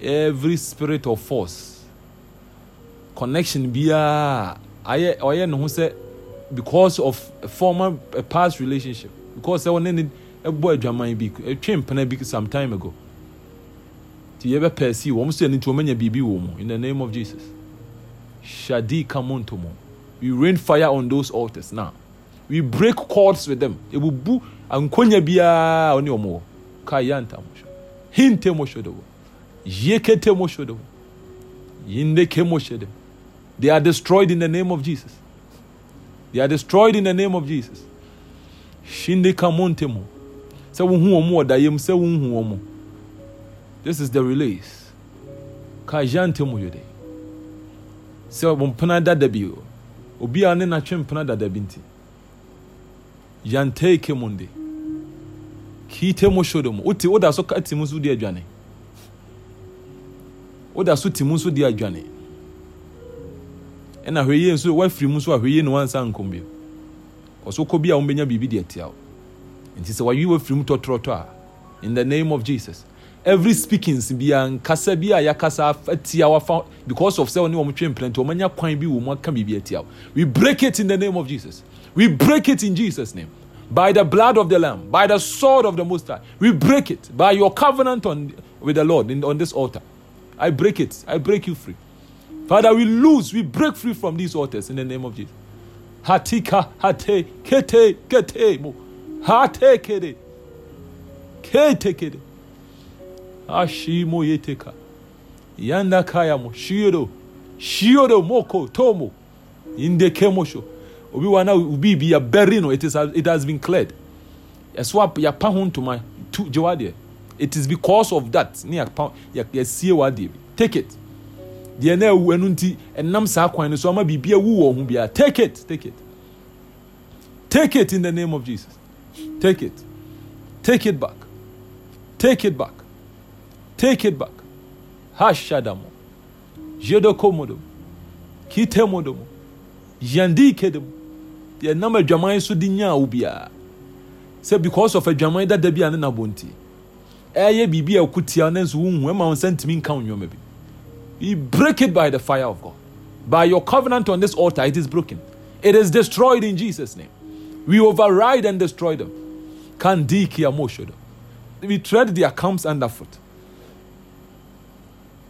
every spirit of force. Connection biara ayɛ ɔyɛ ne ho sɛ because of former a past relationship. Because sɛ ɔne ne ɛbɔ adwaman bi ɛtwe mpena bi some time ago. Nti yɛbɛpɛ si wɔn so yɛ ne nti wɔmanya biribi wɔ mu in the name of jesus. Shadi kamonto mu we rain fire on those altars now. We break cords with them. Ebubu ankonya biara ɔne wɔn wɔ kayanta mo so hinte mo so de wɔ yekete mo so de wɔ yindeke mo they are destroyed in the name of jesus. They are destroyed in the name of jesus. Shinde kamonte mo sɛ wohu wɔn wɔ dayem sɛ wohu wɔn this is the release. Kajante mo yɛ de sɛ mpena dada bi o obiara ne n'atwe mpena dada bi nti yante kemunde kiite mo shodo mo wote woda so ka ti mu so di adwane woda so ti mu so di adwane. Ɛna hwɛyie nso wafiri mu so a hwɛyie ne wansa nkom bio ɔso kɔ bi a wɔbɛnya biribi de atia wo. Nti sɛ wayi wafiri mu a in the name of jesus every speakings bia nkasa bi a yɛakasa atia wafa because of sɛ ɔne wɔn twe mpena nti wɔmanya kwan bi wɔ aka biribi atia wo. We break it in the name of jesus. We break it in jesus name. By the blood of the lamb by the sword of the most high we break it by your covenant on with the lord in, on this altar i break it. I break you free. Father we lose. We break free from these altars in the name of jesus. Hatika hate kete kete mo. Hate kede kete kede ashimo yeteka. Yanda kaya mo. Shiro shiro moko tomo. Inde kemosho. Obi wa na ubi bi ya bury no it is it has been cleared. Ɛso ap yapa ho ntoma tu deɛ it is because of that. Ne yapa yɛsie wa deɛ bi take it. Deɛ na ewu ɛnu nti ɛnam saa kwan no so ama biribi ewu wɔ ho biara take it. Take it. Take it in the name of jesus. Take it. Take it back. Take it back. Take it back. Hashadamo jedokomodo. Kitemodomo yandi kedemo deɛ nam adwaman so de nyaa wo biara sɛ because of adwaman dada bi a ne nabɔ nti ɛyɛ biribi a ɛko tia ne nso wohu ɛma wo nsa ntumi nka wo nnwoma bi. We break it by the fire of god. By your covenant on this altar it is broken. It is destroyed in jesus name. We override and destroy them. Kandiki amoshodo we tread their camps underfoot.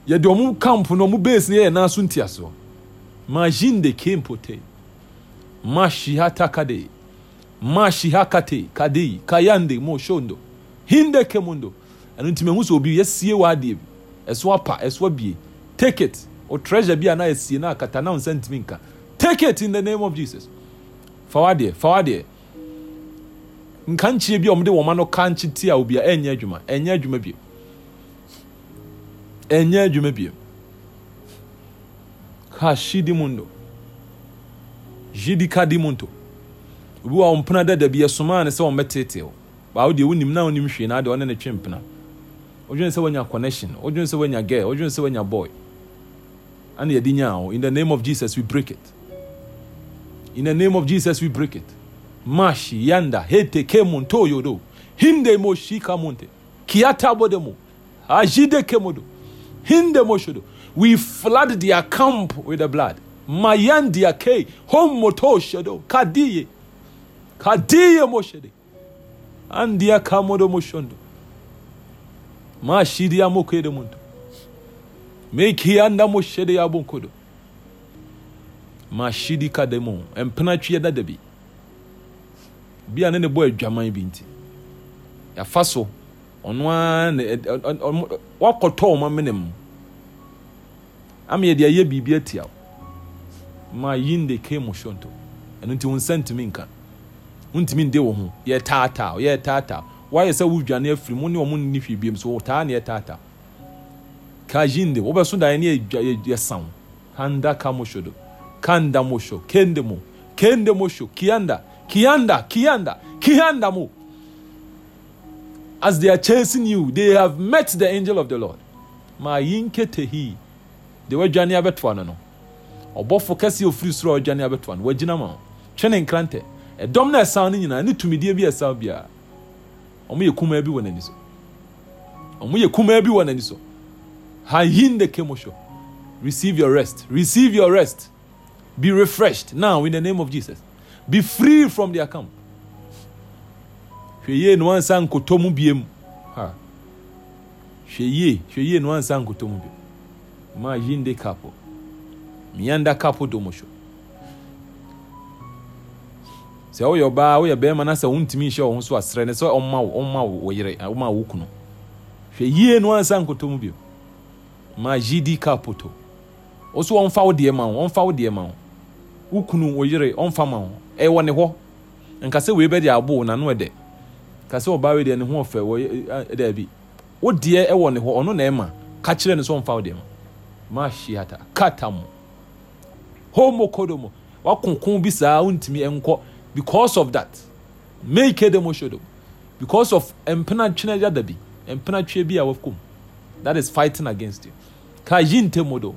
Yɛde ɔmo camp no ɔmo base no yɛ nan so. Ntiasoɔ majinde kempote mashihatakade mashihakate kadei kayande moshondo. Hinde kemundo ɛno nti mahu sɛ obi yɛsie w'adeɛ adeɛ bi. Ɛso apa ɛso abie. Take it. O treasure bi a na yɛsie na akata na nsa ntumi nka. Take it in the name of jesus. Fa wadeɛ fa wadeɛ. Nka nkyie bi a ɔmde wɔma no ka nkye ti a obi a ɛnyɛ adwuma ɛnyɛ adwuma bi ɛnyɛ adwuma bio. Kashidi mundo. Jidi kadi munto obi wa ɔmpena dada bi ɛsomaa ne sɛ ɔmmɛtetee wo. Baa wodeɛ wonim na wonim hwee na ade ɔne ne twe mpena wodwene sɛ woanya connection. Wodwene sɛ woanya girl. Wodwene sɛ woanya boy. Ane yɛde nyaa wo in the name of jesus we break it. In the name of jesus we break it. Mashi yanda hete kemunto yodo hinde mo shika munte. Kiata bodemo ajide kemodo hinde mo shodo. We flood their camp with the blood. Mayandia ke hom moto shodo. Kadiye kadiye mo shede. Andia kamodo mo shondo mashidia mo kede muntu. Meki anda mo shede ya bonkodo mashidi kademo empena twie dada bi. Bia ne ne bɔ adwaman bi nti yafa so ɔno ara ne wakɔtɔ ɔmo amena mu ama yɛde ayɛ biribi atia ma yinde ke mo shonto. Ɛno nti wo nsa ntumi nka wontumi nde wo ho. Yɛtaataa yɛtaataa woayɛ sɛ wodwane afiri mu ne ɔmo nni hwee biam so wotaa ne yɛtaataa ka yinde wobɛso daeɛ ne yɛdwa- yɛ- yɛsa wo kanda ka mo shodo kanda mo kende mo. Kende mo sho kianda. Kianda kianda. Kianda mo. As they are chasing you they have met the angel of the lord. Ma yinke tehi de wadwane abɛtoa no no. Ɔbɔfo kɛseɛ ofiri soro a wadwane abɛtoa no. Wagyina ma. Wo twɛ ne nkrantɛ ɛdɔm no ɛsan no nyinaa ne tumidie bi ɛsan biara ɔmo yɛ kumaa bi wɔ n'ani so ɔmo yɛ kumaa bi wɔ n'ani so Hayinde kemosho. Receive your rest. Receive your rest. Be refreshed now in the name of Jesus. Be free from their camp. hwɛ yie na wansa nkotɔ mu biem ha hwɛ yie hwɛ yie na wansa nkotɔ mu maa yin de kapo mianda kapo domosho sɛ woyɛ ɔbaa woyɛ bɛrima na sɛ wontumi nhyɛ wo ho so aserɛ ne sɛ ɔma wo ɔma wo yere ɔma wo kunu. Hwɛ yie na wansa nkotɔ mu biem ma yidi kapo to. Wo so ɔmfa wo deɛ ma wo ɔmfa wo deɛ ma wo. Wo kunu wo ɔmfa ma wo. Ɛwɔ ne hɔ. Nka sɛ wei bɛde abo wo nano ɛdɛ. Ka sɛ ɔbaa wei deɛ ne ho ɔfɛ wɔ daabi wo deɛ ɛwɔ ne hɔ ɔno na ɛma. Ka kyerɛ no sɛ ɔmfa wo deɛ ma. Ma hyiata kata mo. Homo kodomo wakonkon bi saa wontumi ɛnkɔ because of that make demo shodo because of mpena twene yada bi mpena twe bi that is fighting against you. Ka yinte modo.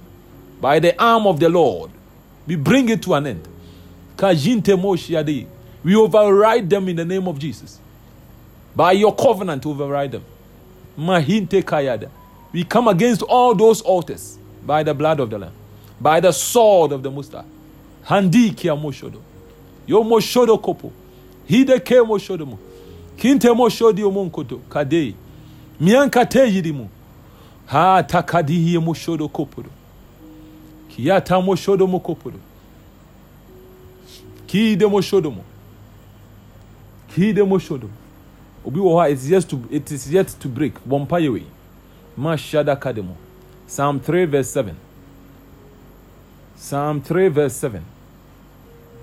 By the arm of the lord we bring it to an end. Ka yinte shiade we override them in the name of jesus. By your covenant override them. Mahinte kayada we come against all those altars by the blood of the lamb by the sword of the musta handi kia moshodo yo moshodo kopo hide ke moshodo mo kinte moshodi omonkoto kade mianka te yidimu ha takadi hiye moshodo kopodo kiyata moshodo mo kopodo. Kide moshodo mo kide mo obi wɔ hɔ a it's yet to it is yet to break. Bɔ mpa yɛ ma mo psalm 3 verse 7 psalm 3 verse 7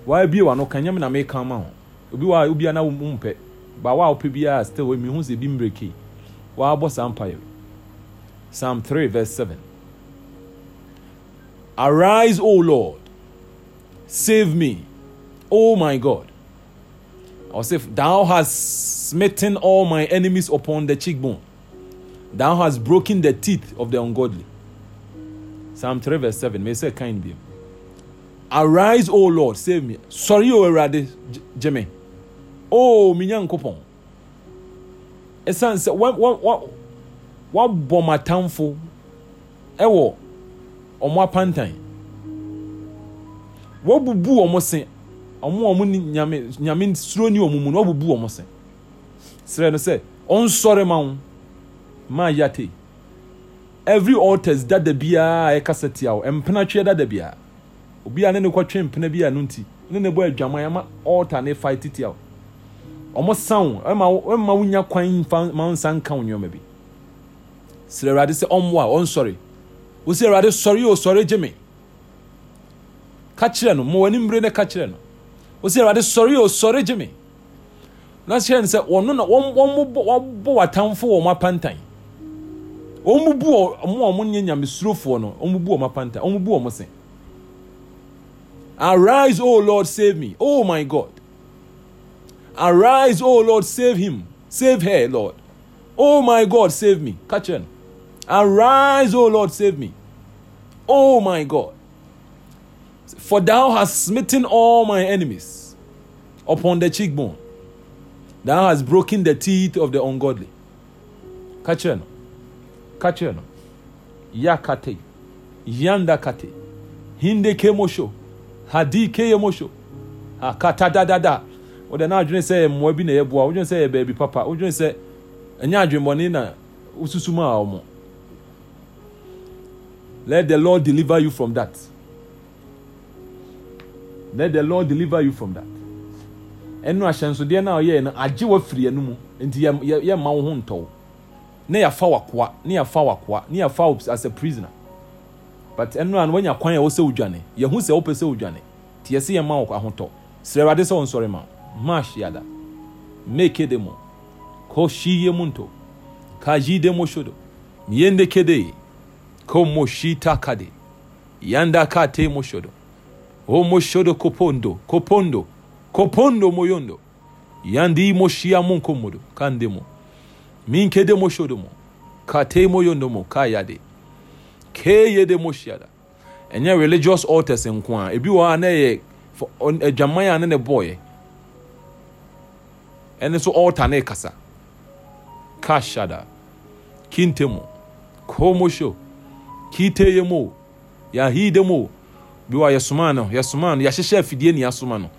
waabie wa no ka nyam na meka ma ho obi wɔ a obia na wo mpɛ ba wa a wopɛ biara still mi hu sɛ bi mbreki waabɔ saa mpa yɛ wei psalm 3 verse 7 arise o lord save me o my god if thou hast smitten all my enemies upon the cheekbone. Thou hast broken the teeth of the ungodly. Psalm 3 verse 7. May say kind be. Arise, O Lord, save me. Sorry, O Erade Jeme. Oh, minyan kopon. Esan sɛ wa wa wa wabɔ m'atamfo ɛwɔ ɔmo apantan. Wabubu ɔmo se ɔmo ɔmo nyame nyame suro ni ɔmo mu no ɔbubu ɔmo se srɛ no sɛ ɔnsɔre ma wo ma yate every altars dada biara a ɛkasa tia wo mpena twe dada biara obiara ne ne kɔtwe mpena biara no nti ne ne bɔ adwaman ama altar ne fight tia wo ɔmo sa wo ɛma ɛma wo nya kwan mfa ma nsa nka wo nneɛma bi. Srɛ awurade sɛ ɔmmoa ɔnsɔre. Wosi awurade sɔre o sɔre gye me. Ka kyerɛ no ma w'anim bere ne ka kyerɛ no. Wosi awurade sɔre o sɔre gye me. Na kyerɛ no sɛ ɔno na wɔn wɔn bɔ w'atamfo wɔ wɔn apantan. Wɔn mu bu wɔn a wɔn nyɛ nyamesurofoɔ no mu bu wɔn apantan mu bu wɔn se arise o lord save me oh my god arise o lord save him save her lord oh my god save me ka kyerɛ arise o lord save me oh my god for thou hast smitten all my enemies upon the cheekbone. Thou hast broken the teeth of the ungodly. Kacheno. Kacheno. Yakate. Yanda kate. Hinde kemosho. Hadi ke yemosho. Akata da da da. Wode na adwene sɛ mmoa bi na yɛboa wodwene sɛ yɛ baabi papa. Wodwene sɛ ɛnyɛ adwemmɔne na wosusu mu a ɔmo let the lord deliver you from that. Let the lord deliver you from that. Ɛno ahyɛnsodeɛ no a ɔyɛɛ no agye wafiri ɛno mu. Nti yɛmma wo ho ntɔw na yɛafa wakoa na yɛafa wakoa na yɛafa as a prisoner but ɛno a no wanya kwan a ɛwɔ sɛ wodwane yɛhu sɛ wopɛ sɛ wodwane nti yɛsɛ yɛma wo ahotɔ srɛ awurade sɛ wo nsɔre ma ma hyiada meke de mo kɔhyiye mu nto kayi de mo shodo miyende kede ko mo shita kade yanda kate mo shodo o mo shodo kopondo kopondo kopondo moyondo yandi moshia munko modo kandemo minkede moshodo mo kate moyondo mo kayade keyede moshiada ɛnyɛ religious altars nko a ebi wɔ a na yɛ adwaman a ne ne bɔɔyɛ ɛne so altar ne kasa. Kashada. Kintemo. Komosho. Kite yɛ mu o yɛahide mu o bi wa yɛsoma no yɛsoma no yɛahyehyɛ afidie ne yɛasoma no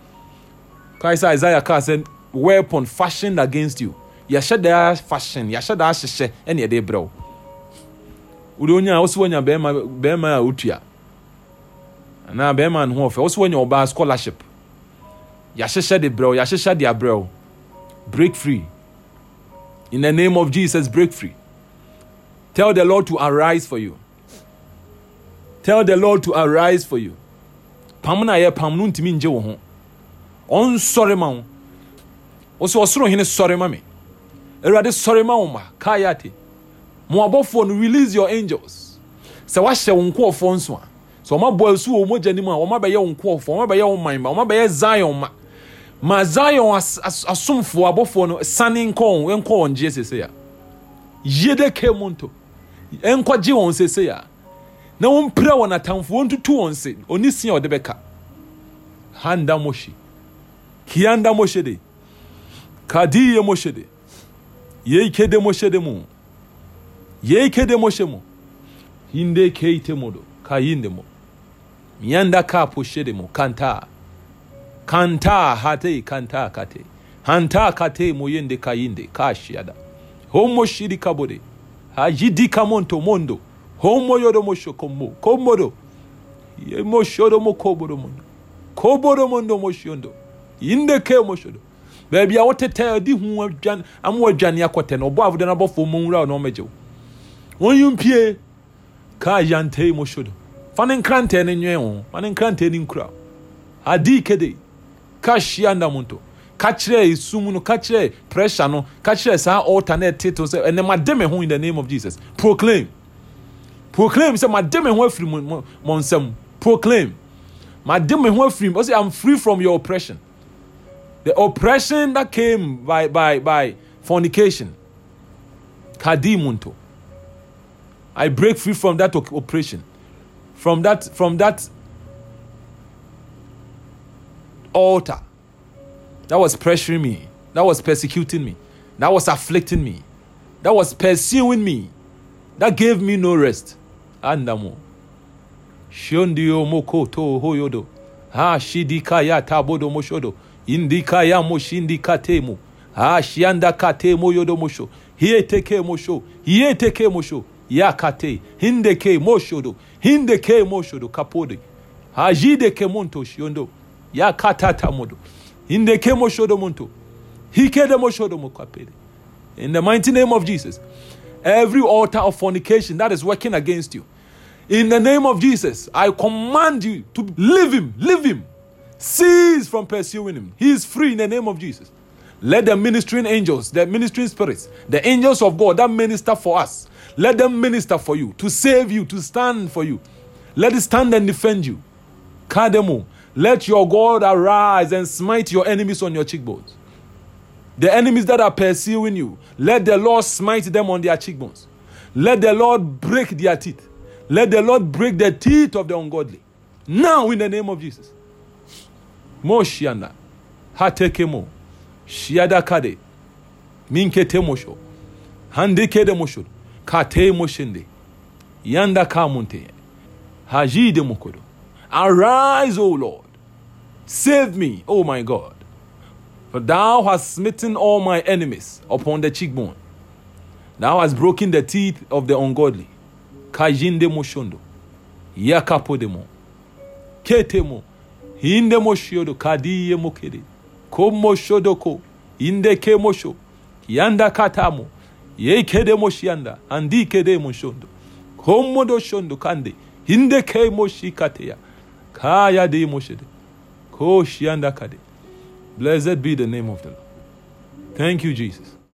kae sɛ kaa sɛ weapon fashioned against you. Yɛhyɛ daa fashion. Yɛahyɛ daa hyehyɛ ɛne yɛde brɛ wo wode onya a wo sɛ woanya bɛrima a wotua anaa bɛrima no ho ɔfɛ wo sɛ woanya ɔbaa scholarship. Yɛahyehyɛ de brɛ wo yɛahyehyɛ de abrɛ wo break free. In the name of jesus break free. Tell the lord to arise for you. Tell the lord to arise for you. Pam no a yɛ pam no ntumi ngye wo ho. Ɔnsɔre ma wo. Wo sɛ ɔsoro hene sɔre ma me. Awurade sɔre ma wo ma. Kayate mo no release your angels. Sɛ woahyɛ wo nkoɔfoɔ nso a sɛ ɔma bɔ asu wɔ mogya nim a ɔma bɛyɛ wo nkoɔfoɔ ɔma wo man ma ɔma bɛyɛ zion ma. Ma zion as, as, asomfoɔ abɔfoɔ no sane nkɔ wɔn wɔn gye sese a de mu nto nkɔ wɔn sese na wɔn mpira wɔn atamfo wɔn tutu wɔn se. Oni si a ɔde bɛka handa moshi kianda moshe de. Kadiye moshe de. Yei kede de mu yei kede moshe mu? Hinde keite modo kayinde mo mianda ka poshe de mo kanta. Kanta hate kanta kate. Hanta kate moyende kayinde? Kashiada homo shiri kabode hajidi kamonto mondo. Homo yodo mosho komo komodo ye moshodo mo kobodo mondo. Kobodo mondo moshondo yinde ke moshodo baabi a wotete adi hu ama adwane akɔtɛ no. Ɔbɔ afoda no abɔfo mu nwura na ɔmɛgye wo wɔn yi mpie kaa yantei moshodo fa ne nkrantɛ no nwɛn wo fa ne nkrantɛ no nkura adi kede ka hyia ndamonto ka esum no ka pressure no ka kyerɛ saa altar na ɛte to sɛ ɛnɛ ma de me ho in the name of jesus. Proclaim. Proclaim. Sɛ ma de me ho afiri mo mo nsam proclaim. Ma de me ho afiri mo sɛ i'm free from your oppression. The oppression that came by by by fornication. Kadimunto i break free from that oppression from that from that altar that was pressuring me, that was persecuting me, that was afflicting me, that was pursuing me, that gave me no rest. Andamo. Shondio moko to hoyodo. Ha shidika ya tabodo moshodo. Indika ya moshindika temu. Ha shianda kate moyodo mosho. Hieteke mosho. Hieteke mosho. Ya kate. Hindeke moshodo. Hindeke moshodo kapode. Hajideke monto shiondo. Ya katata modo. Indeke moshodo monto. Hikede moshodo mokapede. In the mighty name of Jesus. Every altar of fornication that is working against you. In the name of Jesus, I command you to leave him, leave him. Cease from pursuing him. He is free in the name of Jesus. Let the ministering angels, the ministering spirits, the angels of God that minister for us, let them minister for you, to save you, to stand for you. Let it stand and defend you. Kademo, let your God arise and smite your enemies on your cheekbones. The enemies that are pursuing you, let the Lord smite them on their cheekbones. Let the Lord break their teeth. Let the Lord break the teeth of the ungodly. Now, in the name of Jesus. Moshiana, Hatekemo, Shiada Kade, Minkete Mosho, Handikede Mosho, Kate Moshende, Yanda Kamunte, Hajide Mokodo. Arise, O Lord. Save me, O my God. For thou hast smitten all my enemies upon the cheekbone. Thou hast broken the teeth of the ungodly. Kajinde moshondo. Yakapodemo. Ketemo. Hinde moshodo kadiye mokede. Komo shodoko. Inde ke mosho. Yanda katamo. Yekede moshianda. Andi kede moshondo. Komodo shondo kande. Hinde ke moshikateya. Kaya de moshede. Ko shianda kade. Blessed be the name of the Lord. Thank you, Jesus.